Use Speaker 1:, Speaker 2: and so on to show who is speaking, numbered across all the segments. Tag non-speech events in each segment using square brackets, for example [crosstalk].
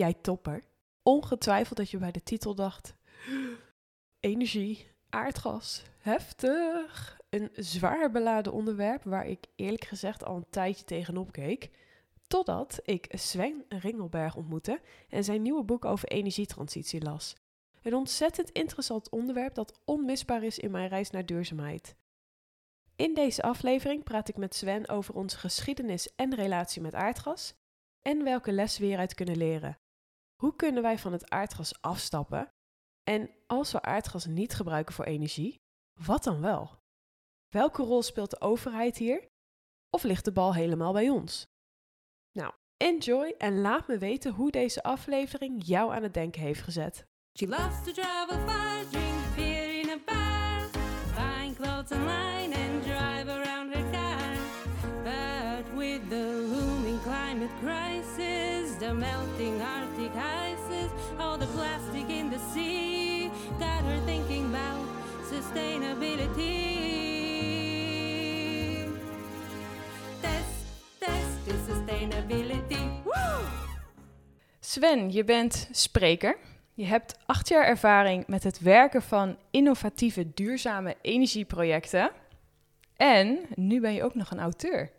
Speaker 1: jij topper. Ongetwijfeld dat je bij de titel dacht: energie, aardgas, heftig. Een zwaar beladen onderwerp waar ik eerlijk gezegd al een tijdje tegenop keek. Totdat ik Sven Ringelberg ontmoette en zijn nieuwe boek over energietransitie las. Een ontzettend interessant onderwerp dat onmisbaar is in mijn reis naar duurzaamheid. In deze aflevering praat ik met Sven over onze geschiedenis en relatie met aardgas en welke les we hieruit kunnen leren. Hoe kunnen wij van het aardgas afstappen? En als we aardgas niet gebruiken voor energie, wat dan wel? Welke rol speelt de overheid hier? Of ligt de bal helemaal bij ons? Nou, enjoy en laat me weten hoe deze aflevering jou aan het denken heeft gezet.
Speaker 2: She loves to drink beer in a climate crisis, the melting Arctic ices, all the plastic in the sea, got her thinking about sustainability. Test, test is sustainability.
Speaker 1: Sven, je bent spreker. Je hebt acht jaar ervaring met het werken van innovatieve duurzame energieprojecten. En nu ben je ook nog een auteur.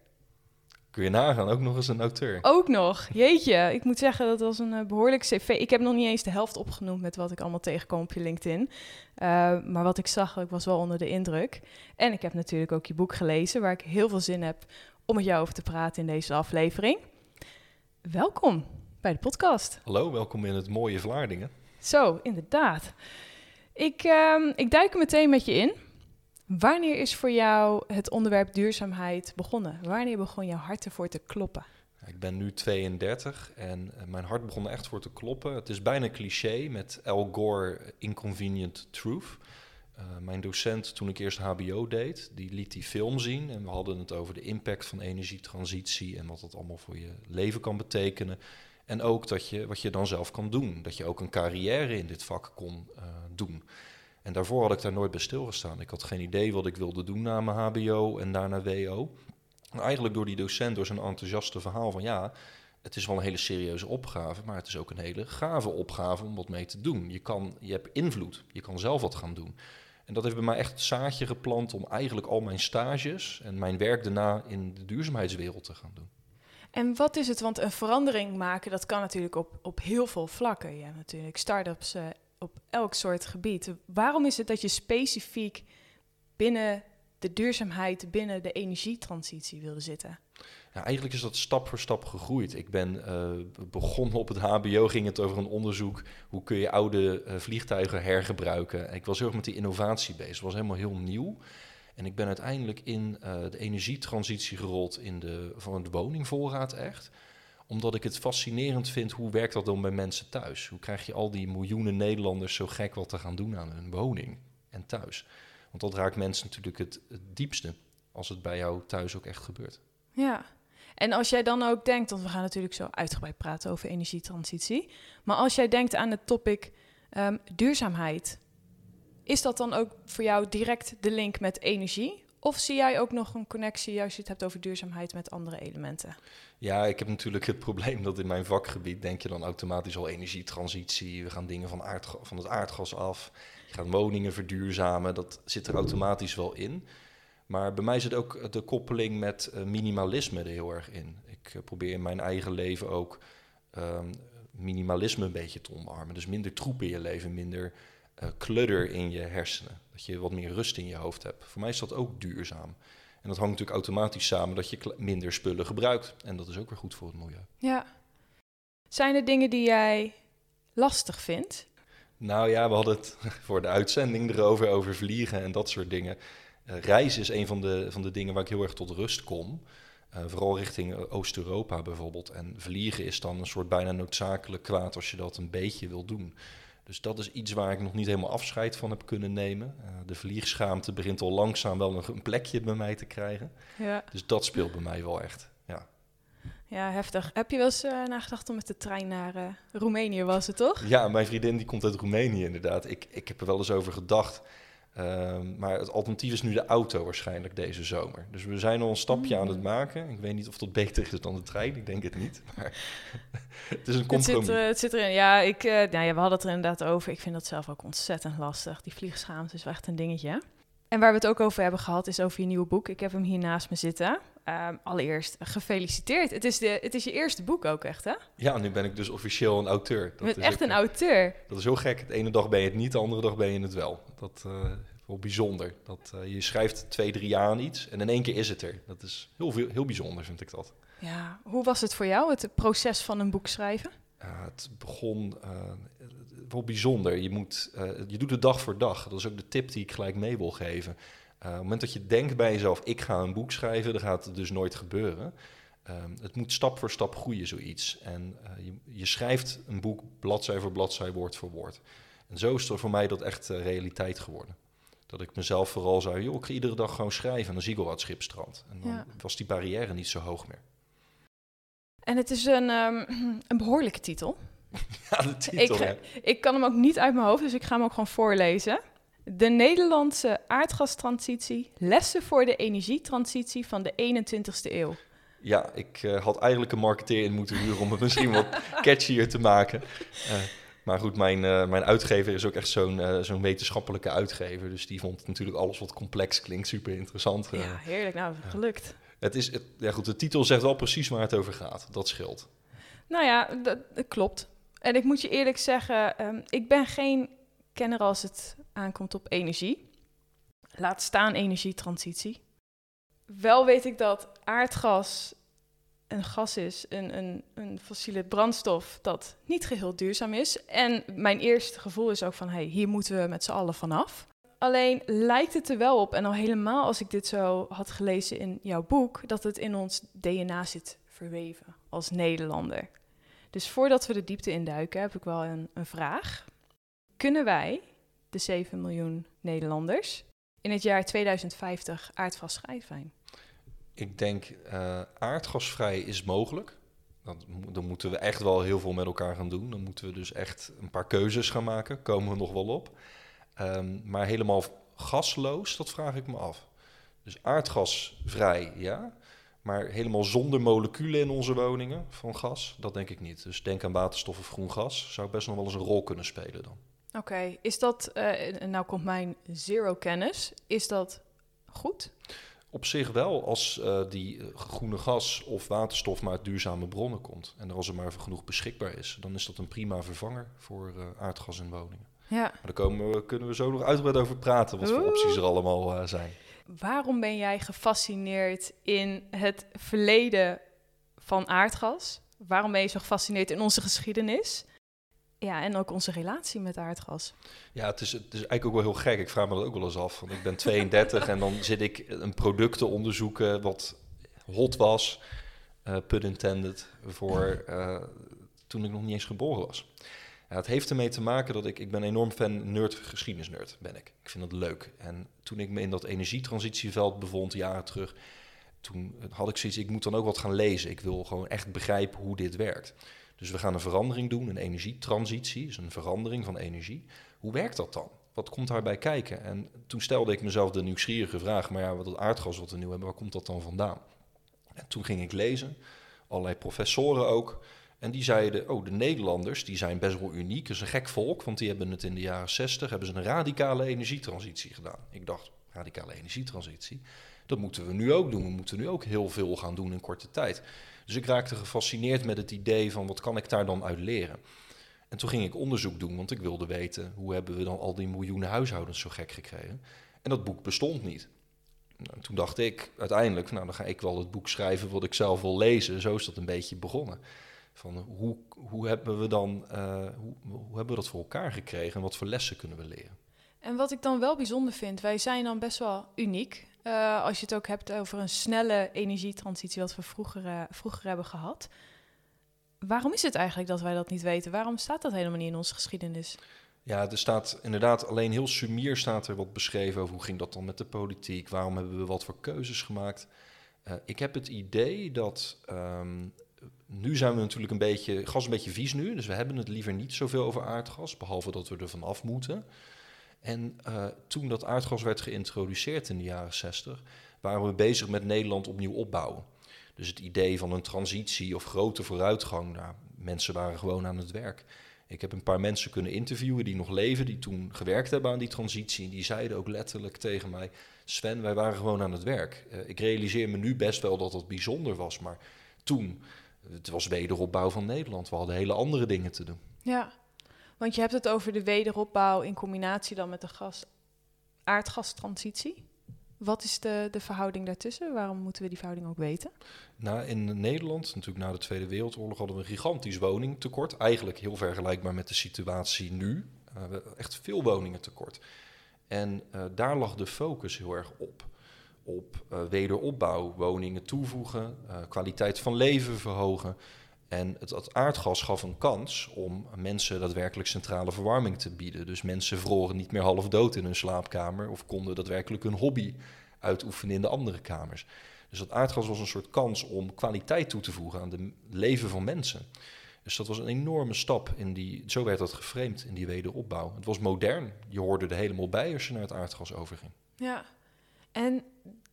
Speaker 3: Kun je nagaan, ook nog eens een auteur.
Speaker 1: Ook nog, jeetje. Ik moet zeggen, dat was een eh, behoorlijk cv. Ik heb nog niet eens de helft opgenoemd met wat ik allemaal tegenkwam op je LinkedIn. Eh, maar wat ik zag, ik was wel onder de indruk. En ik heb natuurlijk ook je boek gelezen, waar ik heel veel zin heb om met jou over te praten in deze aflevering. Welkom bij de podcast.
Speaker 3: Hallo, welkom in het mooie Vlaardingen.
Speaker 1: Zo, inderdaad. Ik, ehm, ik duik er meteen met je in. Wanneer is voor jou het onderwerp duurzaamheid begonnen? Wanneer begon jouw hart ervoor te kloppen?
Speaker 3: Ik ben nu 32 en eh, mijn hart begon echt voor te kloppen. Het is bijna cliché met Al Gore Inconvenient Truth. Uh, mijn docent, toen ik eerst HBO deed, die liet die film zien. En we hadden het over de impact van energietransitie en wat dat allemaal voor je leven kan betekenen. En ook dat je, wat je dan zelf kan doen. Dat je ook een carrière in dit vak kon doen. En daarvoor had ik daar nooit bij stilgestaan. Ik had geen idee wat ik wilde doen na mijn HBO en daarna WO. En eigenlijk door die docent, door zijn enthousiaste verhaal van ja, het is wel een hele serieuze opgave, maar het is ook een hele gave opgave om wat mee te doen. Je, kan, je hebt invloed, je kan zelf wat gaan doen. En dat heeft bij mij echt het zaadje geplant om eigenlijk al mijn stages en mijn werk daarna in de duurzaamheidswereld te gaan doen.
Speaker 1: En wat is het? Want een verandering maken, dat kan natuurlijk op, op heel veel vlakken. Hebt natuurlijk start-ups uh, op elk soort gebied. Waarom is het dat je specifiek binnen de duurzaamheid, binnen de energietransitie wilde zitten?
Speaker 3: Eigenlijk is dat stap voor stap gegroeid. Ik ben uh, begonnen op het HBO, ging het over een onderzoek. Hoe kun je oude uh, vliegtuigen hergebruiken? Ik was heel erg met die innovatie bezig. Het was helemaal heel nieuw. En ik ben uiteindelijk in uh, de energietransitie gerold in de, van de woningvoorraad echt omdat ik het fascinerend vind, hoe werkt dat dan bij mensen thuis? Hoe krijg je al die miljoenen Nederlanders zo gek wat te gaan doen aan hun woning en thuis? Want dat raakt mensen natuurlijk het, diepste, als het bij jou thuis ook echt gebeurt.
Speaker 1: Ja, en als jij dan ook denkt, want we gaan natuurlijk zo uitgebreid praten over energietransitie, maar als jij denkt aan het topic um, duurzaamheid, is dat dan ook voor jou direct de link met energie? Of zie jij ook nog een connectie, als je het hebt over duurzaamheid, met andere elementen?
Speaker 3: Ja, ik heb natuurlijk het probleem dat in mijn vakgebied denk je dan automatisch al energietransitie. We gaan dingen van, van het aardgas af. Je gaat woningen verduurzamen. Dat zit er automatisch wel in. Maar bij mij zit ook de koppeling met uh, minimalisme er heel erg in. Ik uh, probeer in mijn eigen leven ook um, minimalisme een beetje te omarmen. Dus minder troep in je leven, minder uh, in je hersenen. Dat je wat meer rust in je hoofd hebt. Voor mij is dat ook duurzaam. En dat hangt natuurlijk automatisch samen dat je minder spullen gebruikt. En dat is ook weer goed voor het milieu.
Speaker 1: Ja. Zijn er dingen die jij lastig vindt?
Speaker 3: Nou ja, we hadden het [laughs] voor de uitzending erover, over vliegen en dat soort dingen. Uh, reizen is een van de, van de dingen waar ik heel erg tot rust kom. Uh, vooral richting Oost-Europa bijvoorbeeld. En vliegen is dan een soort bijna noodzakelijk kwaad als je dat een beetje wil doen. Dus dat is iets waar ik nog niet helemaal afscheid van heb kunnen nemen. Uh, de vliegschaamte begint al langzaam wel nog een plekje bij mij te krijgen.
Speaker 1: Ja.
Speaker 3: Dus dat speelt bij mij wel echt. Ja,
Speaker 1: ja heftig. Heb je wel eens uh, nagedacht om met de trein naar uh, Roemenië, was het toch?
Speaker 3: Ja, mijn vriendin die komt uit Roemenië inderdaad. Ik, ik heb er wel eens over gedacht. Ehm, maar het alternatief is nu de auto waarschijnlijk deze zomer. Dus we zijn al een stapje aan het maken. Ik weet niet of dat beter is dan de trein. Ik denk het niet. [laughs] Maar [laughs] het is een
Speaker 1: Het
Speaker 3: compromis.
Speaker 1: zit, eh, het zit erin. Ja, ik, eh, nou ja, we hadden het er inderdaad over. Ik vind dat zelf ook ontzettend lastig. Die vliegschaamte is wel echt een dingetje. En waar we het ook over hebben gehad, is over je nieuwe boek. Ik heb hem hier naast me zitten. Ehm, allereerst, gefeliciteerd. Het is, de, het is je eerste boek ook echt, hè?
Speaker 3: Ja, nu ben ik dus officieel een auteur. Dat is
Speaker 1: echt
Speaker 3: ook-
Speaker 1: een auteur.
Speaker 3: Dat is heel gek. De ene dag ben je het niet, de andere dag ben je het wel. Dat eh, is wel bijzonder. Dat, eh, je schrijft twee, drie jaar aan iets en in één keer is het er. Dat is heel, veel, heel bijzonder, vind ik dat.
Speaker 1: Ja, hoe was het voor jou, het proces van een boek schrijven?
Speaker 3: Het begon eh, wel bijzonder. Je, moet, eh, je doet het dag voor dag. Dat is ook de tip die ik gelijk mee wil geven. Eh, op het moment dat je denkt bij jezelf, ik ga een boek schrijven, dan gaat het dus nooit gebeuren. Ehm, het moet stap voor stap groeien, zoiets. En eh, je, je schrijft een boek bladzij voor bladzij, woord voor woord. En zo is er voor mij dat echt realiteit geworden. Dat ik mezelf vooral zei, joh, ik ga iedere dag gewoon schrijven. En dan zie ik al wat schipstrand. En dan
Speaker 1: Ja.
Speaker 3: was die barrière niet zo hoog meer.
Speaker 1: En het is een, ehm, [clears throat] een behoorlijke titel. [laughs]
Speaker 3: Ja, de titel,
Speaker 1: Ik, ik kan hem ook niet uit mijn hoofd, dus ik ga hem ook gewoon voorlezen. De Nederlandse aardgastransitie, lessen voor de energietransitie van de 21ste eeuw.
Speaker 3: Ja, ik eh, had eigenlijk een marketeer in moeten huren om het misschien wat [laughs] catchier te maken. Eh, maar goed, mijn, eh, mijn uitgever is ook echt zo'n zo'n wetenschappelijke uitgever. Dus die vond natuurlijk alles wat complex klinkt super interessant.
Speaker 1: Ja, heerlijk. Nou, gelukt.
Speaker 3: Het is, het, ja goed, de titel zegt wel precies waar het over gaat. Dat scheelt.
Speaker 1: Nou ja, dat, dat klopt. En ik moet je eerlijk zeggen, ehm, ik ben geen kenner als het aankomt op energie. Laat staan energietransitie. Wel weet ik dat aardgas een gas is, een, een, een fossiele brandstof dat niet geheel duurzaam is. En mijn eerste gevoel is ook van, hey, hier moeten we met z'n allen vanaf. Alleen lijkt het er wel op, en al helemaal als ik dit zo had gelezen in jouw boek, dat het in ons DNA zit verweven als Nederlander. Dus voordat we de diepte induiken, heb ik wel een, een vraag. Kunnen wij, de 7 miljoen Nederlanders, in het jaar 2050 aardgasvrij zijn?
Speaker 3: Ik denk, eh, aardgasvrij is mogelijk. Dan moeten we echt wel heel veel met elkaar gaan doen. Dan moeten we dus echt een paar keuzes gaan maken. Komen we nog wel op. Ehm, maar helemaal gasloos, dat vraag ik me af. Dus aardgasvrij, ja. Maar helemaal zonder moleculen in onze woningen van gas, dat denk ik niet. Dus denk aan waterstof of groen gas. Zou best nog wel eens een rol kunnen spelen dan.
Speaker 1: Oké, is dat, en nou komt mijn zero kennis, is dat goed?
Speaker 3: Op zich wel, als eh, die eh, groene gas of waterstof maar uit duurzame bronnen komt. En er als er maar genoeg beschikbaar is, dan is dat een prima vervanger voor aardgas in woningen.
Speaker 1: Ja.
Speaker 3: Maar daar komen we, kunnen we zo nog uitgebreid over praten, wat voor opties er allemaal zijn.
Speaker 1: Waarom ben jij gefascineerd in het verleden van aardgas? Waarom ben je zo gefascineerd in onze geschiedenis? Ja, en ook onze relatie met aardgas.
Speaker 3: Ja, het is, het is eigenlijk ook wel heel gek. Ik vraag me dat ook wel eens af. Want ik ben 32 en dan zit ik een product te onderzoeken wat hot was, eh pun intended, voor eh, toen ik nog niet eens geboren was. Het heeft ermee te maken dat ik, ik ben enorm fan, nerd, geschiedenisnerd ben ik. Ik vind dat leuk. En toen ik me in dat energietransitieveld bevond, jaren terug, toen had ik zoiets, ik moet dan ook wat gaan lezen. Ik wil gewoon echt begrijpen hoe dit werkt. Dus we gaan een verandering doen, een energietransitie, dus een verandering van energie. Hoe werkt dat dan? Wat komt daarbij kijken? En toen stelde ik mezelf de nieuwsgierige vraag, maar ja, wat dat aardgas wat we nu hebben, waar komt dat dan vandaan? En toen ging ik lezen, allerlei professoren ook. En die zeiden, oh, de Nederlanders, die zijn best wel uniek. Is een gek volk, want die hebben het in de jaren 60, hebben ze een radicale energietransitie gedaan. Ik dacht, radicale energietransitie, dat moeten we nu ook doen. We moeten nu ook heel veel gaan doen in korte tijd. Dus ik raakte gefascineerd met het idee van, wat kan ik daar dan uit leren? En toen ging ik onderzoek doen, want ik wilde weten, hoe hebben we dan al die miljoenen huishoudens zo gek gekregen? En dat boek bestond niet. Nou, toen dacht ik uiteindelijk, nou dan ga ik wel het boek schrijven wat ik zelf wil lezen. Zo is dat een beetje begonnen. Van hoe, hoe hebben we dan, eh, hoe, hoe hebben we dat voor elkaar gekregen en wat voor lessen kunnen we leren?
Speaker 1: En wat ik dan wel bijzonder vind, wij zijn dan best wel uniek. eh, als je het ook hebt over een snelle energietransitie, wat we vroeger, eh, vroeger hebben gehad. Waarom is het eigenlijk dat wij dat niet weten? Waarom staat dat helemaal niet in onze geschiedenis?
Speaker 3: Ja, er staat inderdaad alleen heel sumier staat er wat beschreven over hoe ging dat dan met de politiek, waarom hebben we wat voor keuzes gemaakt. Eh, ik heb het idee dat ehm, nu zijn we natuurlijk een beetje, gas een beetje vies nu, dus we hebben het liever niet zoveel over aardgas, behalve dat we er vanaf moeten. En eh, toen dat aardgas werd geïntroduceerd in de jaren 60, waren we bezig met Nederland opnieuw opbouwen. Dus het idee van een transitie of grote vooruitgang, nou, mensen waren gewoon aan het werk. Ik heb een paar mensen kunnen interviewen die nog leven, die toen gewerkt hebben aan die transitie. Die zeiden ook letterlijk tegen mij: Sven, wij waren gewoon aan het werk. Eh, ik realiseer me nu best wel dat dat bijzonder was, maar toen, het was wederopbouw van Nederland. We hadden hele andere dingen te doen.
Speaker 1: Ja, want je hebt het over de wederopbouw in combinatie dan met de gas, aardgastransitie. Wat is de, de verhouding daartussen? Waarom moeten we die verhouding ook weten?
Speaker 3: Nou, in Nederland, natuurlijk na de Tweede Wereldoorlog, hadden we een gigantisch woningtekort. Eigenlijk heel vergelijkbaar met de situatie nu. Uh, we hebben echt veel woningen tekort. En uh, daar lag de focus heel erg op. Op uh, wederopbouw, woningen toevoegen, kwaliteit van leven verhogen. En het, het, aardgas gaf een kans om mensen daadwerkelijk centrale verwarming te bieden. Dus mensen vroren niet meer half dood in hun slaapkamer of konden daadwerkelijk hun hobby uitoefenen in de andere kamers. Dus dat aardgas was een soort kans om kwaliteit toe te voegen aan het leven van mensen. Dus dat was een enorme stap in die, zo werd dat geframed in die wederopbouw. Het was modern. Je hoorde er helemaal bij als je naar het aardgas overging.
Speaker 1: Ja, en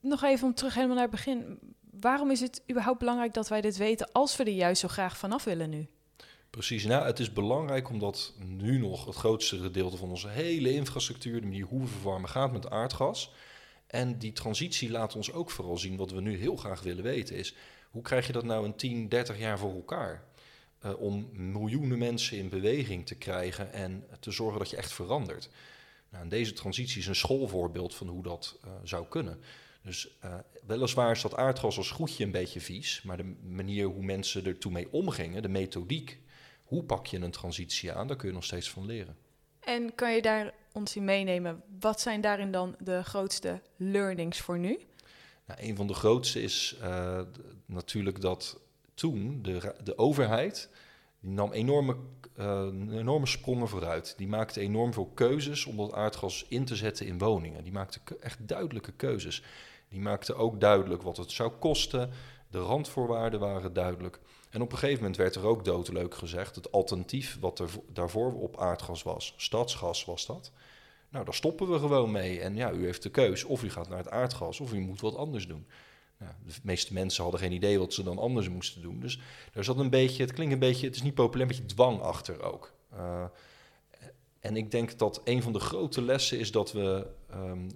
Speaker 1: nog even om terug helemaal naar het begin waarom is het überhaupt belangrijk dat wij dit weten als we er juist zo graag vanaf willen nu?
Speaker 3: Precies, nou, het is belangrijk omdat nu nog het grootste gedeelte van onze hele infrastructuur, de manier hoe we verwarmen, gaat met aardgas. En die transitie laat ons ook vooral zien wat we nu heel graag willen weten is, hoe krijg je dat nou in 10, 30 jaar voor elkaar? Uh, om miljoenen mensen in beweging te krijgen en te zorgen dat je echt verandert. Nou, en deze transitie is een schoolvoorbeeld van hoe dat uh, zou kunnen. Dus uh, weliswaar is dat aardgas als goedje een beetje vies, maar de manier hoe mensen er toe mee omgingen, de methodiek, hoe pak je een transitie aan, daar kun je nog steeds van leren.
Speaker 1: En kan je daar ons in meenemen? Wat zijn daarin dan de grootste learnings voor nu?
Speaker 3: Nou, een van de grootste is uh, natuurlijk dat toen de, de overheid nam enorme, uh, enorme sprongen vooruit. Die maakte enorm veel keuzes om dat aardgas in te zetten in woningen. Die maakte echt duidelijke keuzes. Die maakte ook duidelijk wat het zou kosten. De randvoorwaarden waren duidelijk. En op een gegeven moment werd er ook doodleuk gezegd: het alternatief wat er daarvoor op aardgas was, stadsgas was dat. Nou, daar stoppen we gewoon mee. En ja, u heeft de keus: of u gaat naar het aardgas of u moet wat anders doen. De meeste mensen hadden geen idee wat ze dan anders moesten doen. Dus daar zat een beetje, het klinkt een beetje, het is niet populair, een beetje dwang achter ook. Uh, en ik denk dat een van de grote lessen is dat we um,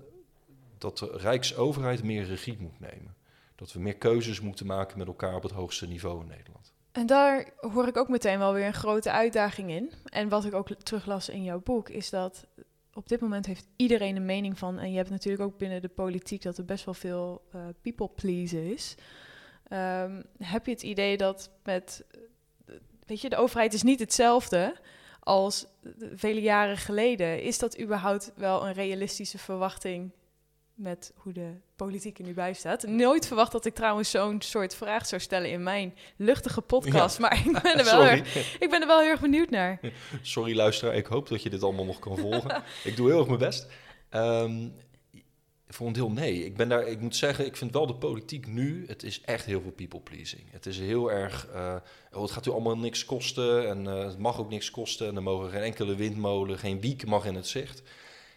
Speaker 3: dat de Rijksoverheid meer regie moet nemen. Dat we meer keuzes moeten maken met elkaar op het hoogste niveau in Nederland.
Speaker 1: En daar hoor ik ook meteen wel weer een grote uitdaging in. En wat ik ook teruglas in jouw boek, is dat op dit moment heeft iedereen een mening van. En je hebt natuurlijk ook binnen de politiek dat er best wel veel uh, people pleasen is. Um, heb je het idee dat met. Weet je, de overheid is niet hetzelfde als vele jaren geleden. Is dat überhaupt wel een realistische verwachting met hoe de politiek er nu bij staat. Nooit verwacht dat ik trouwens zo'n soort vraag zou stellen in mijn luchtige podcast. Ja. Maar ik ben, er [laughs] wel erg, ik ben er wel heel erg benieuwd naar. [laughs]
Speaker 3: Sorry luisteraar, ik hoop dat je dit allemaal nog kan volgen. [laughs] ik doe heel erg mijn best. Um, voor een deel nee. Ik, ben daar, ik moet zeggen, ik vind wel de politiek nu, het is echt heel veel people pleasing. Het is heel erg, uh, oh, het gaat u allemaal niks kosten en uh, het mag ook niks kosten. En er mogen geen enkele windmolen, geen wiek mag in het zicht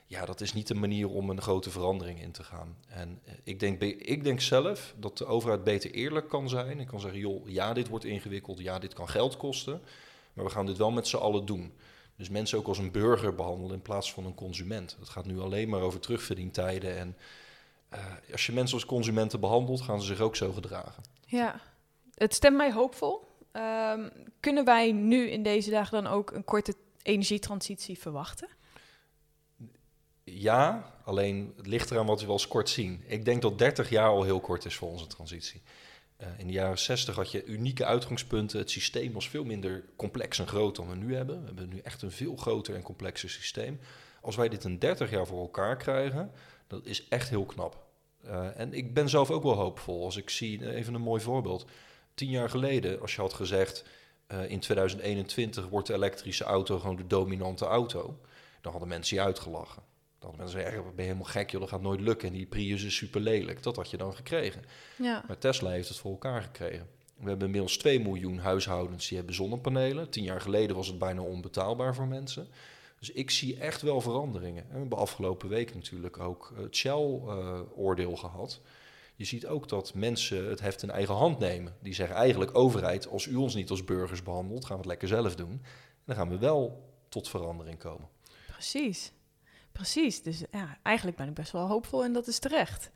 Speaker 3: ja, dat is niet de manier om een grote verandering in te gaan. En eh, ik denk, ik denk zelf dat de overheid beter eerlijk kan zijn. Ik kan zeggen, joh, ja, dit wordt ingewikkeld, ja, dit kan geld kosten, maar we gaan dit wel met z'n allen doen. Dus mensen ook als een burger behandelen in plaats van een consument. Het gaat nu alleen maar over terugverdientijden. En uh, als je mensen als consumenten behandelt, gaan ze zich ook zo gedragen.
Speaker 1: Ja, het stemt mij hoopvol. Um, kunnen wij nu in deze dagen dan ook een korte energietransitie verwachten?
Speaker 3: Ja, alleen het ligt eraan wat we als kort zien. Ik denk dat 30 jaar al heel kort is voor onze transitie. Uh, in de jaren 60 had je unieke uitgangspunten. Het systeem was veel minder complex en groot dan we nu hebben. We hebben nu echt een veel groter en complexer systeem. Als wij dit in 30 jaar voor elkaar krijgen, dat is echt heel knap. Uh, en ik ben zelf ook wel hoopvol. Als ik zie, even een mooi voorbeeld. Tien jaar geleden, als je had gezegd... In 2021 wordt de elektrische auto gewoon de dominante auto... dan hadden mensen je uitgelachen. Dan mensen zeggen, ben je helemaal gek, joh, dat gaat nooit lukken. En die Prius is super lelijk. Dat had je dan gekregen.
Speaker 1: Ja.
Speaker 3: Maar Tesla heeft het voor elkaar gekregen. We hebben inmiddels 2 miljoen huishoudens die hebben zonnepanelen. Tien jaar geleden was het bijna onbetaalbaar voor mensen. Dus ik zie echt wel veranderingen. En we hebben afgelopen week natuurlijk ook het Shell-oordeel gehad. Je ziet ook dat mensen het heft in eigen hand nemen. Die zeggen eigenlijk, overheid, als u ons niet als burgers behandelt, gaan we het lekker zelf doen. En dan gaan we wel tot verandering komen.
Speaker 1: Precies. Precies. Dus ja, eigenlijk ben ik best wel hoopvol en dat is terecht.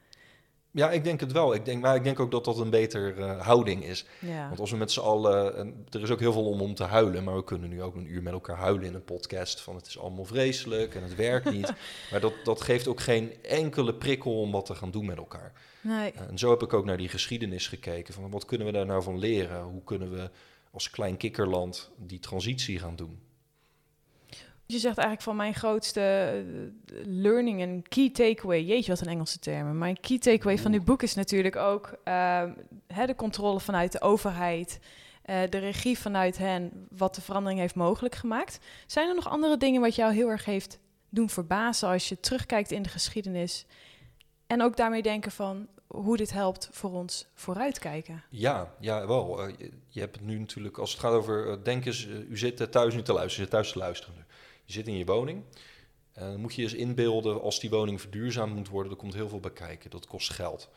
Speaker 3: Ja, ik denk het wel. Ik denk, maar ik denk ook dat dat een beter eh, houding is.
Speaker 1: Ja.
Speaker 3: Want als we met z'n allen... en er is ook heel veel om om te huilen... maar we kunnen nu ook een uur met elkaar huilen in een podcast... van het is allemaal vreselijk en het werkt niet. [laughs] maar dat, dat geeft ook geen enkele prikkel om wat te gaan doen met elkaar.
Speaker 1: Nee.
Speaker 3: En zo heb ik ook naar die geschiedenis gekeken. Van wat kunnen we daar nou van leren? Hoe kunnen we als klein kikkerland die transitie gaan doen?
Speaker 1: Je zegt eigenlijk van mijn grootste eh, learning en key takeaway. Jeetje, wat een Engelse termen. Mijn key takeaway van dit boek is natuurlijk ook ehm, de controle vanuit de overheid. eh, de regie vanuit hen, wat de verandering heeft mogelijk gemaakt. Zijn er nog andere dingen wat jou heel erg heeft doen verbazen als je terugkijkt in de geschiedenis? En ook daarmee denken van hoe dit helpt voor ons vooruitkijken.
Speaker 3: Ja, ja, wel. Eh, je, hebt het nu natuurlijk, als het gaat over, uh, denk eens, uh, u zit thuis nu te luisteren, zit thuis te luisteren. Je zit in je woning. dan moet je eens inbeelden, als die woning verduurzaamd moet worden, er komt heel veel bij kijken. Dat kost geld.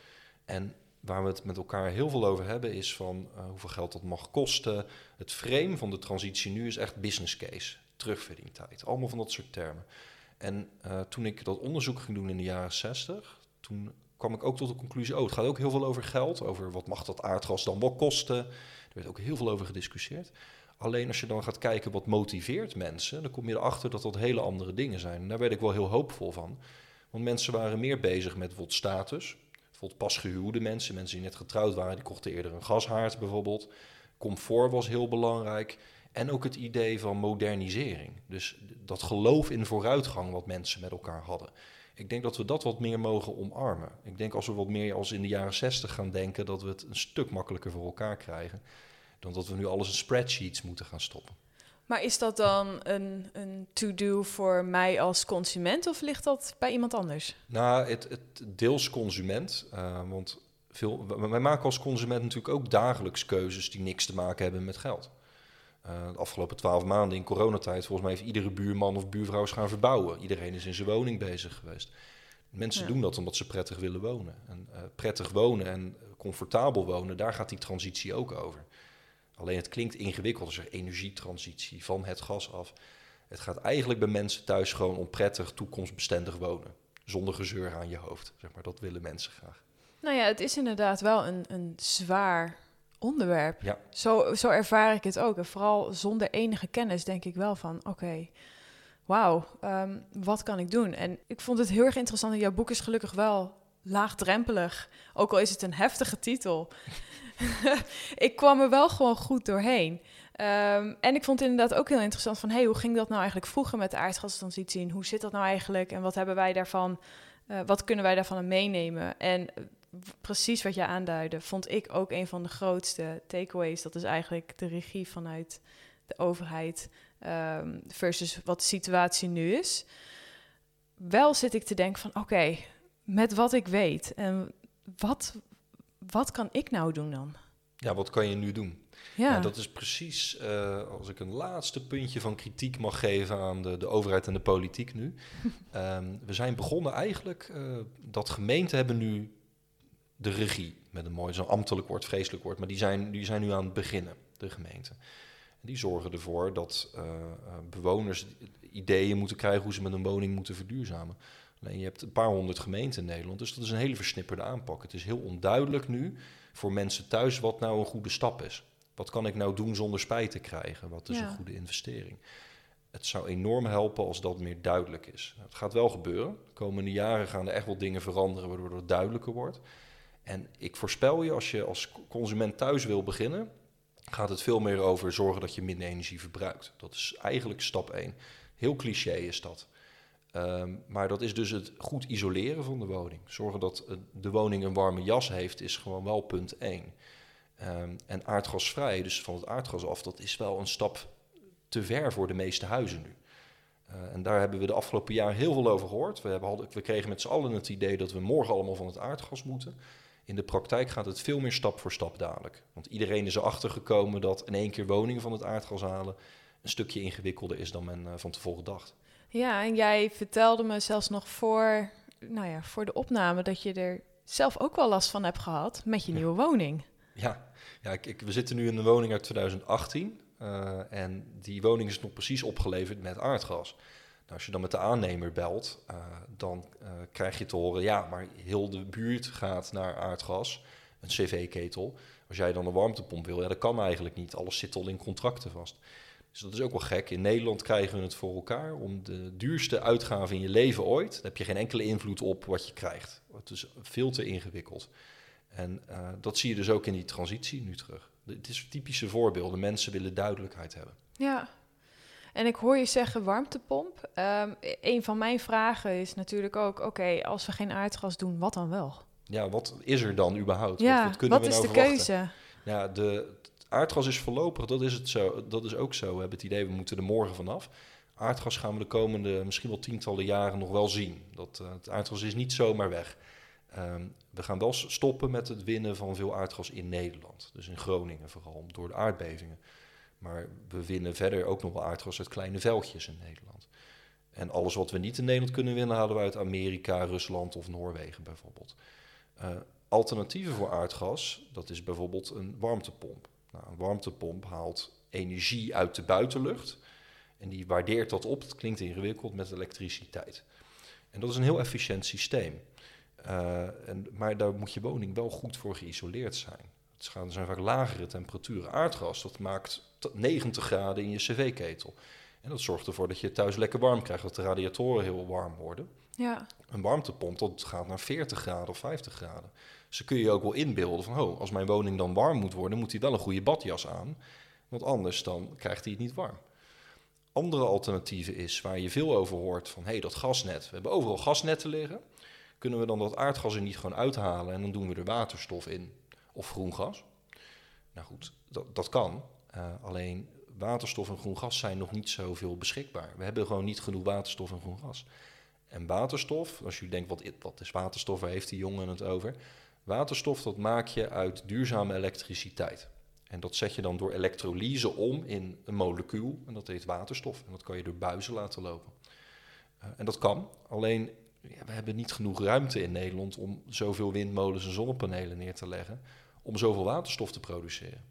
Speaker 3: En waar we het met elkaar heel veel over hebben, is van hoeveel geld dat mag kosten. Het frame van de transitie nu is echt business case, terugverdientijd. Allemaal van dat soort termen. En toen ik dat onderzoek ging doen in de jaren 60, toen kwam ik ook tot de conclusie, oh, het gaat ook heel veel over geld, over wat mag dat aardgas dan wel kosten. Er werd ook heel veel over gediscussieerd. Alleen als je dan gaat kijken wat motiveert mensen, dan kom je erachter dat dat hele andere dingen zijn. En daar werd ik wel heel hoopvol van. Want mensen waren meer bezig met bijvoorbeeld status. Bijvoorbeeld pasgehuwde mensen, mensen die net getrouwd waren, die kochten eerder een gashaard bijvoorbeeld. Comfort was heel belangrijk. En ook het idee van modernisering. Dus dat geloof in vooruitgang wat mensen met elkaar hadden. Ik denk dat we dat wat meer mogen omarmen. Ik denk als we wat meer als in de jaren 60 gaan denken, dat we het een stuk makkelijker voor elkaar krijgen. Dan dat we nu alles in spreadsheets moeten gaan stoppen.
Speaker 1: Maar is dat dan een, een to-do voor mij als consument of ligt dat bij iemand anders?
Speaker 3: Nou, het, het deels consument. Uh, want veel, wij maken als consument natuurlijk ook dagelijks keuzes die niks te maken hebben met geld. Uh, de afgelopen twaalf maanden in coronatijd, volgens mij heeft iedere buurman of buurvrouw gaan verbouwen. Iedereen is in zijn woning bezig geweest. Mensen ja. doen dat omdat ze prettig willen wonen. En uh, prettig wonen en comfortabel wonen, daar gaat die transitie ook over. Alleen het klinkt ingewikkeld als er energietransitie van het gas af. Het gaat eigenlijk bij mensen thuis gewoon om prettig, toekomstbestendig wonen. Zonder gezeur aan je hoofd. Zeg maar. Dat willen mensen graag.
Speaker 1: Nou ja, het is inderdaad wel een, een zwaar onderwerp.
Speaker 3: Ja.
Speaker 1: Zo, zo ervaar ik het ook. En vooral zonder enige kennis denk ik wel van... oké, okay, wauw, um, wat kan ik doen? En ik vond het heel erg interessant. En jouw boek is gelukkig wel laagdrempelig. Ook al is het een heftige titel. [laughs] ik kwam er wel gewoon goed doorheen. Um, en ik vond het inderdaad ook heel interessant van... hey, hoe ging dat nou eigenlijk vroeger met de aardgastransitie? En hoe zit dat nou eigenlijk? En wat hebben wij daarvan... Uh, wat kunnen wij daarvan meenemen? En precies wat je aanduidde, vond ik ook een van de grootste takeaways. Dat is eigenlijk de regie vanuit de overheid um, versus wat de situatie nu is. Wel zit ik te denken van oké, met wat ik weet en wat, wat kan ik nou doen dan?
Speaker 3: Ja, wat kan je nu doen?
Speaker 1: Ja,
Speaker 3: Nou, dat is precies, uh, als ik een laatste puntje van kritiek mag geven aan de, de overheid en de politiek nu. um, [laughs] we zijn begonnen eigenlijk, uh, dat gemeenten hebben nu de regie, met een mooi, zo'n ambtelijk woord, vreselijk woord, maar die zijn, die zijn nu aan het beginnen, de gemeenten. Die zorgen ervoor dat uh, bewoners ideeën moeten krijgen hoe ze met een woning moeten verduurzamen. Alleen je hebt een paar honderd gemeenten in Nederland, dus dat is een hele versnipperde aanpak. Het is heel onduidelijk nu voor mensen thuis wat nou een goede stap is. Wat kan ik nou doen zonder spijt te krijgen? Wat is
Speaker 1: Ja.
Speaker 3: een goede investering? Het zou enorm helpen als dat meer duidelijk is. Het gaat wel gebeuren. De komende jaren gaan er echt wel dingen veranderen waardoor het duidelijker wordt. En ik voorspel je, als je als consument thuis wil beginnen, gaat het veel meer over zorgen dat je minder energie verbruikt. Dat is eigenlijk stap 1. Heel cliché is dat. Ehm, maar dat is dus het goed isoleren van de woning. Zorgen dat eh, de woning een warme jas heeft, is gewoon wel punt 1. Ehm, en aardgasvrij, dus van het aardgas af, dat is wel een stap te ver voor de meeste huizen nu. Uh, en daar hebben we de afgelopen jaar heel veel over gehoord. We, hebben, we kregen met z'n allen het idee dat we morgen allemaal van het aardgas moeten. In de praktijk gaat het veel meer stap voor stap dadelijk. Want iedereen is erachter gekomen dat in één keer woningen van het aardgas halen een stukje ingewikkelder is dan men eh, van tevoren dacht.
Speaker 1: Ja, en jij vertelde me zelfs nog voor, nou ja, voor de opname dat je er zelf ook wel last van hebt gehad met je
Speaker 3: Ja.
Speaker 1: nieuwe woning.
Speaker 3: Ja, ja ik, ik- we zitten nu in een woning uit 2018 eh, en die woning is nog precies opgeleverd met aardgas. Nou, als je dan met de aannemer belt, eh, dan eh, krijg je te horen, ja, maar heel de buurt gaat naar aardgas, een cv-ketel. Als jij dan een warmtepomp wil, ja, dat kan eigenlijk niet. Alles zit al in contracten vast. Dus dat is ook wel gek. In Nederland krijgen we het voor elkaar om de duurste uitgave in je leven ooit. Daar heb je geen enkele invloed op wat je krijgt. Het is veel te ingewikkeld. En eh, dat zie je dus ook in die transitie nu terug. Het is typische voorbeelden. Mensen willen duidelijkheid hebben.
Speaker 1: Ja. En ik hoor je zeggen warmtepomp. E- een van mijn vragen is natuurlijk ook, oké, als we geen aardgas doen, wat dan wel?
Speaker 3: Ja, wat is er dan überhaupt?
Speaker 1: ja,
Speaker 3: wat, kunnen
Speaker 1: wat
Speaker 3: we
Speaker 1: is
Speaker 3: nou
Speaker 1: de
Speaker 3: verwachten?
Speaker 1: keuze?
Speaker 3: Ja, de, aardgas is voorlopig, dat is, het zo, dat is ook zo. We hebben het idee, we moeten er morgen vanaf. Aardgas gaan we de komende misschien wel tientallen jaren nog wel zien. Dat, eh, het aardgas is niet zomaar weg. Ehm, we gaan wel stoppen met het winnen van veel aardgas in Nederland. Dus in Groningen vooral, door de aardbevingen. Maar we winnen verder ook nog wel aardgas uit kleine veldjes in Nederland. En alles wat we niet in Nederland kunnen winnen, halen we uit Amerika, Rusland of Noorwegen bijvoorbeeld. Eh, alternatieven voor aardgas, dat is bijvoorbeeld een warmtepomp. Nou, een warmtepomp haalt energie uit de buitenlucht en die waardeert dat op, het klinkt ingewikkeld, met elektriciteit. En dat is een heel efficiënt systeem. Eh, en, maar daar moet je woning wel goed voor geïsoleerd zijn. Het gaan- er zijn vaak lagere temperaturen. Aardgas, dat maakt t- 90 graden in je cv-ketel. En dat zorgt ervoor dat je thuis lekker warm krijgt, dat de radiatoren heel warm worden.
Speaker 1: Ja,
Speaker 3: Een warmtepomp, dat gaat naar 40 graden of 50 graden. Dan kun je ook wel inbeelden van, oh, als mijn woning dan warm moet worden, moet hij wel een goede badjas aan. Want anders dan krijgt hij het niet warm. Andere alternatieven is, waar je veel over hoort, van hé, hey, dat gasnet. We hebben overal gasnetten liggen. Kunnen we dan dat aardgas er niet gewoon uithalen en dan doen we er waterstof in of groen gas? Nou goed, dat, dat kan. Eh, alleen waterstof en groen gas zijn nog niet zoveel beschikbaar. We hebben gewoon niet genoeg waterstof en groen gas. En waterstof, als je denkt, wat, wat is waterstof, waar heeft die jongen het over? Waterstof, dat maak je uit duurzame elektriciteit. En dat zet je dan door elektrolyse om in een molecuul, en dat heet waterstof. En dat kan je door buizen laten lopen. Eh, en dat kan, alleen ja, we hebben niet genoeg ruimte in Nederland om zoveel windmolens en zonnepanelen neer te leggen, om zoveel waterstof te produceren.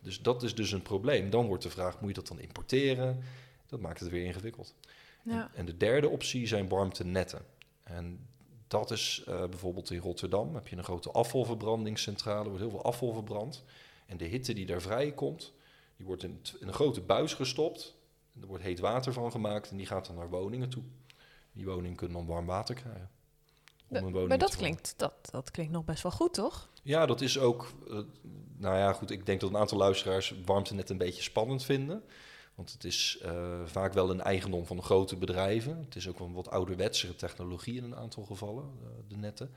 Speaker 3: Dus dat is dus een probleem. Dan wordt de vraag, moet je dat dan importeren? Dat maakt het weer ingewikkeld.
Speaker 1: ja.
Speaker 3: En, en de derde optie zijn warmtenetten. En dat is eh, bijvoorbeeld in Rotterdam. Heb je een grote afvalverbrandingscentrale, er wordt heel veel afval verbrand. En de hitte die daar vrijkomt, die wordt in, een grote buis gestopt. Er wordt heet water van gemaakt en die gaat dan naar woningen toe. Die woningen kunnen dan warm water krijgen. om
Speaker 1: maar dat klinkt, dat, dat klinkt nog best wel goed, toch?
Speaker 3: Ja, dat is ook. eh, nou ja, goed. Ik denk dat een aantal luisteraars warmte net een beetje spannend vinden. Want het is eh, vaak wel een eigendom van de grote bedrijven. Het is ook wel een wat ouderwetsere technologie in een aantal gevallen, eh, de netten.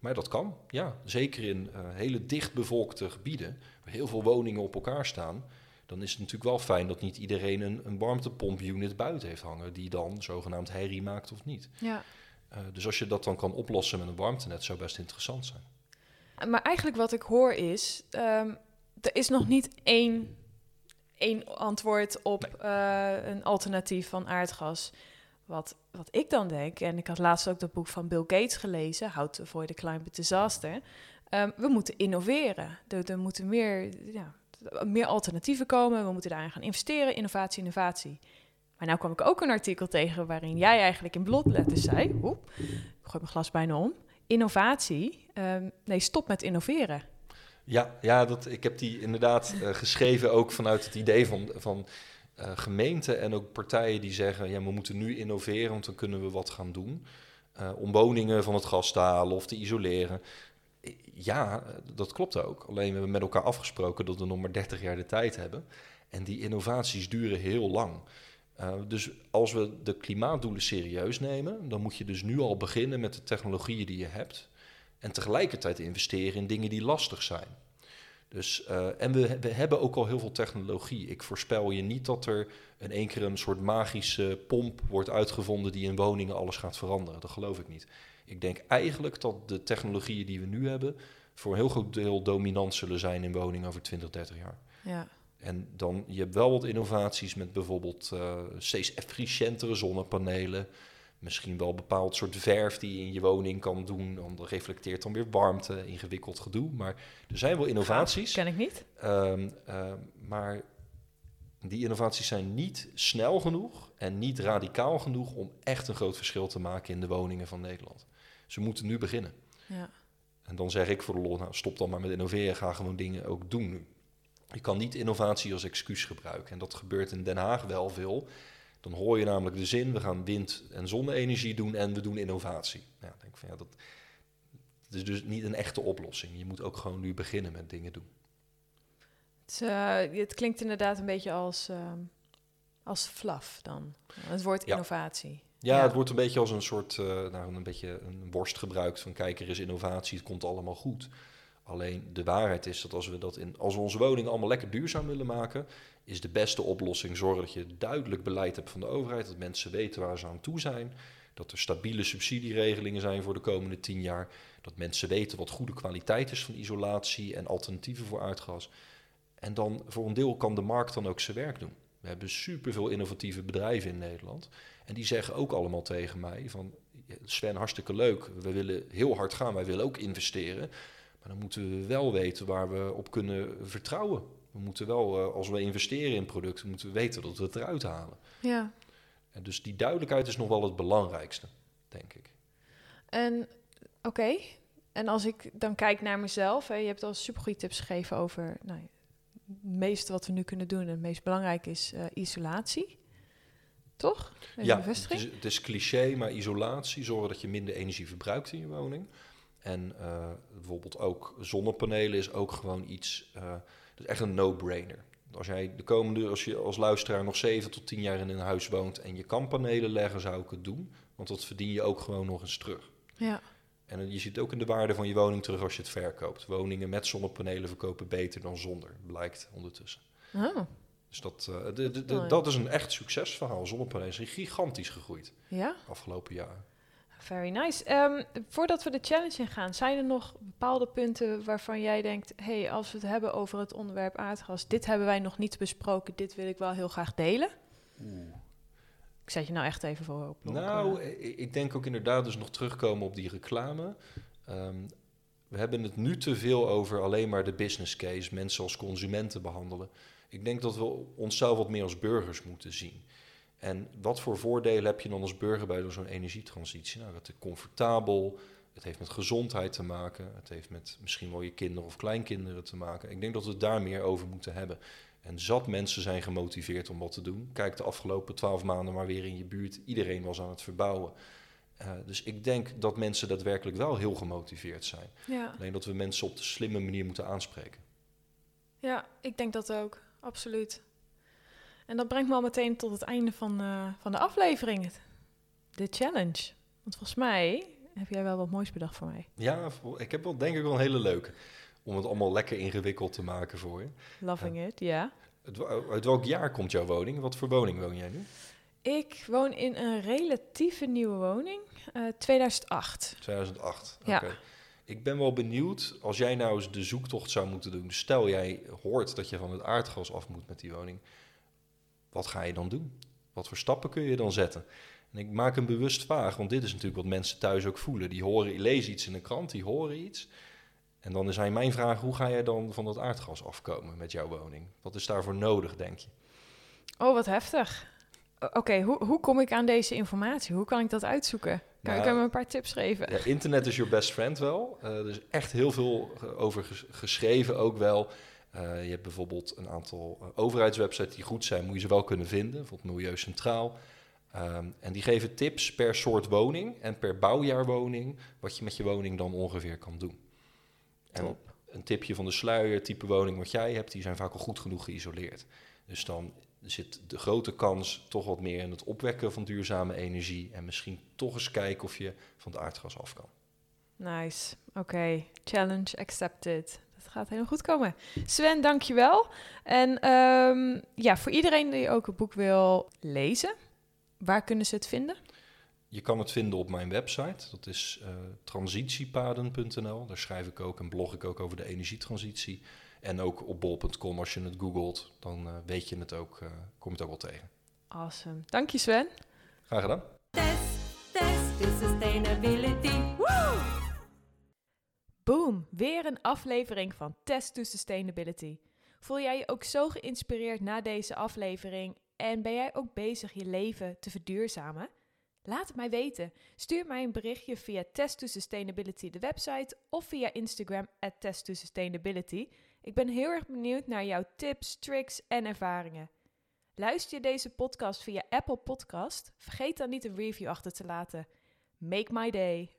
Speaker 3: Maar dat kan, ja. Zeker in eh, hele dichtbevolkte gebieden, waar heel veel woningen op elkaar staan. Dan is het natuurlijk wel fijn dat niet iedereen een, een warmtepompunit buiten heeft hangen, die dan zogenaamd herrie maakt of niet.
Speaker 1: Ja.
Speaker 3: Dus als je dat dan kan oplossen met een warmtenet, zou best interessant zijn.
Speaker 1: Maar eigenlijk wat ik hoor is, ehm, er is nog niet één, één antwoord op eh, een alternatief van aardgas. Wat, wat ik dan denk, en ik had laatst ook dat boek van Bill Gates gelezen, How to Avoid a Climate Disaster. Ehm, we moeten innoveren. Er, er moeten meer, ja, meer alternatieven komen. We moeten daarin gaan investeren. Innovatie, innovatie. Maar nou kwam ik ook een artikel tegen waarin jij eigenlijk in blotletters zei... Oep, ik gooi mijn glas bijna om. Innovatie. ehm, nee, stop met innoveren.
Speaker 3: Ja, ja dat, ik heb die inderdaad eh, geschreven ook vanuit het idee van, van eh, gemeenten en ook partijen die zeggen, ja, we moeten nu innoveren, want dan kunnen we wat gaan doen. eh, om woningen van het gas te halen of te isoleren. Ja, dat klopt ook. Alleen we hebben met elkaar afgesproken dat we nog maar 30 jaar de tijd hebben. En die innovaties duren heel lang. Dus als we de klimaatdoelen serieus nemen, dan moet je dus nu al beginnen met de technologieën die je hebt. En tegelijkertijd investeren in dingen die lastig zijn. Dus, eh, en we, we hebben ook al heel veel technologie. Ik voorspel je niet dat er in één keer een soort magische pomp wordt uitgevonden die in woningen alles gaat veranderen. Dat geloof ik niet. Ik denk eigenlijk dat de technologieën die we nu hebben voor een heel groot deel dominant zullen zijn in woningen over 20, 30 jaar.
Speaker 1: Ja.
Speaker 3: En dan, je hebt wel wat innovaties met bijvoorbeeld eh, steeds efficiëntere zonnepanelen. Misschien wel een bepaald soort verf die je in je woning kan doen. Dan reflecteert dan weer warmte, ingewikkeld gedoe. Maar er zijn wel innovaties.
Speaker 1: Ken ik niet.
Speaker 3: Ehm, ehm, maar die innovaties zijn niet snel genoeg en niet radicaal genoeg om echt een groot verschil te maken in de woningen van Nederland. Ze moeten nu beginnen.
Speaker 1: Ja.
Speaker 3: En dan zeg ik voor de lol, nou, stop dan maar met innoveren, ga gewoon dingen ook doen nu. Je kan niet innovatie als excuus gebruiken. En dat gebeurt in Den Haag wel veel. Dan hoor je namelijk de zin, we gaan wind- en zonne-energie doen en we doen innovatie. Denk ik van, ja, dat, dat is dus niet een echte oplossing. Je moet ook gewoon nu beginnen met dingen doen.
Speaker 1: Het, eh, het klinkt inderdaad een beetje als, ehm, als fluff dan. Het woord
Speaker 3: Ja.
Speaker 1: innovatie.
Speaker 3: Ja,
Speaker 1: Ja.
Speaker 3: het wordt een beetje als een soort, eh, nou, een beetje een worst gebruikt van kijk, er is innovatie, het komt allemaal goed. Alleen de waarheid is dat als we dat in, als we onze woning allemaal lekker duurzaam willen maken, is de beste oplossing zorgen dat je duidelijk beleid hebt van de overheid, dat mensen weten waar ze aan toe zijn, dat er stabiele subsidieregelingen zijn voor de komende tien jaar, dat mensen weten wat goede kwaliteit is van isolatie en alternatieven voor aardgas. En dan voor een deel kan de markt dan ook zijn werk doen. We hebben superveel innovatieve bedrijven in Nederland. En die zeggen ook allemaal tegen mij van... "Ja, Sven, hartstikke leuk. We willen heel hard gaan. Wij willen ook investeren. Maar dan moeten we wel weten waar we op kunnen vertrouwen. We moeten wel, eh, als we investeren in producten, moeten we weten dat we het eruit halen.
Speaker 1: Ja.
Speaker 3: En dus die duidelijkheid is nog wel het belangrijkste, denk ik.
Speaker 1: En oké, en als ik dan kijk naar mezelf, hè, je hebt al supergoeie tips gegeven over nou, het meeste wat we nu kunnen doen. En het meest belangrijk is eh, isolatie. Toch? Even
Speaker 3: ja, het is, het is cliché, maar isolatie, zorgen dat je minder energie verbruikt in je woning. En eh, bijvoorbeeld ook zonnepanelen is ook gewoon iets, eh dat is echt een no-brainer. Als jij de komende, als je als luisteraar nog 7 tot 10 jaar in een huis woont en je kan panelen leggen, zou ik het doen. Want dat verdien je ook gewoon nog eens terug.
Speaker 1: Ja.
Speaker 3: En je ziet ook in de waarde van je woning terug als je het verkoopt. Woningen met zonnepanelen verkopen beter dan zonder, blijkt ondertussen.
Speaker 1: Oh,
Speaker 3: Dus dat, eh, de, de, de-
Speaker 1: ja.
Speaker 3: dat is een echt succesverhaal. Zonnepanelen zijn gigantisch gegroeid
Speaker 1: ja,
Speaker 3: afgelopen jaren.
Speaker 1: Very nice. Ehm, voordat we de challenge ingaan, zijn er nog bepaalde punten waarvan jij denkt... hey, als we het hebben over het onderwerp aardgas... dit hebben wij nog niet besproken, dit wil ik wel heel graag delen. Ik zet je nou echt even voor op.
Speaker 3: Nou, ik denk ook inderdaad dus nog terugkomen op die reclame. Ehm, we hebben het nu te veel over alleen maar de business case, mensen als consumenten behandelen. Ik denk dat we onszelf wat meer als burgers moeten zien. En wat voor voordelen heb je dan als burger bij zo'n energietransitie? Nou, het is comfortabel, het heeft met gezondheid te maken, het heeft met misschien wel je kinderen of kleinkinderen te maken. Ik denk dat we het daar meer over moeten hebben. En zat mensen zijn gemotiveerd om wat te doen. Kijk de afgelopen twaalf maanden maar weer in je buurt. Iedereen was aan het verbouwen. Eh, dus ik denk dat mensen daadwerkelijk wel heel gemotiveerd zijn.
Speaker 1: Ja.
Speaker 3: Alleen dat we mensen op de slimme manier moeten aanspreken.
Speaker 1: Ja, ik denk dat ook. Absoluut. En dat brengt me al meteen tot het einde van, eh, van de aflevering. De challenge. Want volgens mij heb jij wel wat moois bedacht voor mij.
Speaker 3: Ja, ik heb wel denk ik wel een hele leuke. Om het allemaal lekker ingewikkeld te maken voor je.
Speaker 1: Loving it, ja.
Speaker 3: Uit, welk jaar komt jouw woning? Wat voor woning woon jij nu?
Speaker 1: Ik woon in een relatieve nieuwe woning. eh 2008.
Speaker 3: 2008.
Speaker 1: Ja.
Speaker 3: Oké. Ik ben wel benieuwd, als jij nou eens de zoektocht zou moeten doen. Stel jij hoort dat je van het aardgas af moet met die woning. Wat ga je dan doen? Wat voor stappen kun je dan zetten? En ik maak hem bewust vaag, want dit is natuurlijk wat mensen thuis ook voelen. Die horen, lezen iets in de krant, die horen iets. En dan is hij mijn vraag, hoe ga jij dan van dat aardgas afkomen met jouw woning? Wat is daarvoor nodig, denk je?
Speaker 1: Oh, wat heftig. Oké, hoe, hoe kom ik aan deze informatie? Hoe kan ik dat uitzoeken? Kan,
Speaker 3: Nou,
Speaker 1: kan je me een paar tips geven?
Speaker 3: Ja, internet is your best friend wel. Eh, er is echt heel veel over ges- geschreven ook wel. Eh, je hebt bijvoorbeeld een aantal eh, overheidswebsites die goed zijn, moet je ze wel kunnen vinden. Bijvoorbeeld Milieu Centraal. Ehm, en die geven tips per soort woning en per bouwjaarwoning, wat je met je woning dan ongeveer kan doen. En
Speaker 1: Top.
Speaker 3: een tipje van de sluier, type woning wat jij hebt, die zijn vaak al goed genoeg geïsoleerd. Dus dan zit de grote kans toch wat meer in het opwekken van duurzame energie. En misschien toch eens kijken of je van het aardgas af kan.
Speaker 1: Nice. Oké, challenge accepted. Dat gaat helemaal goed komen. Sven, dankjewel. En ehm, ja, voor iedereen die ook het boek wil lezen, waar kunnen ze het vinden?
Speaker 3: Je kan het vinden op mijn website. Dat is eh, transitiepaden.nl. Daar schrijf ik ook en blog ik ook over de energietransitie. En ook op bol.com, als je het googelt, dan eh, weet je het ook, eh, kom je het ook wel tegen.
Speaker 1: Awesome. Dank je Sven.
Speaker 3: Graag gedaan.
Speaker 2: Test, test to sustainability. Woo!
Speaker 1: Boom, weer een aflevering van Test to Sustainability. Voel jij je ook zo geïnspireerd na deze aflevering en ben jij ook bezig je leven te verduurzamen? Laat het mij weten. Stuur mij een berichtje via Test to Sustainability, de website, of via Instagram at Test to Sustainability. Ik ben heel erg benieuwd naar jouw tips, tricks en ervaringen. Luister je deze podcast via Apple Podcast? Vergeet dan niet een review achter te laten. Make my day.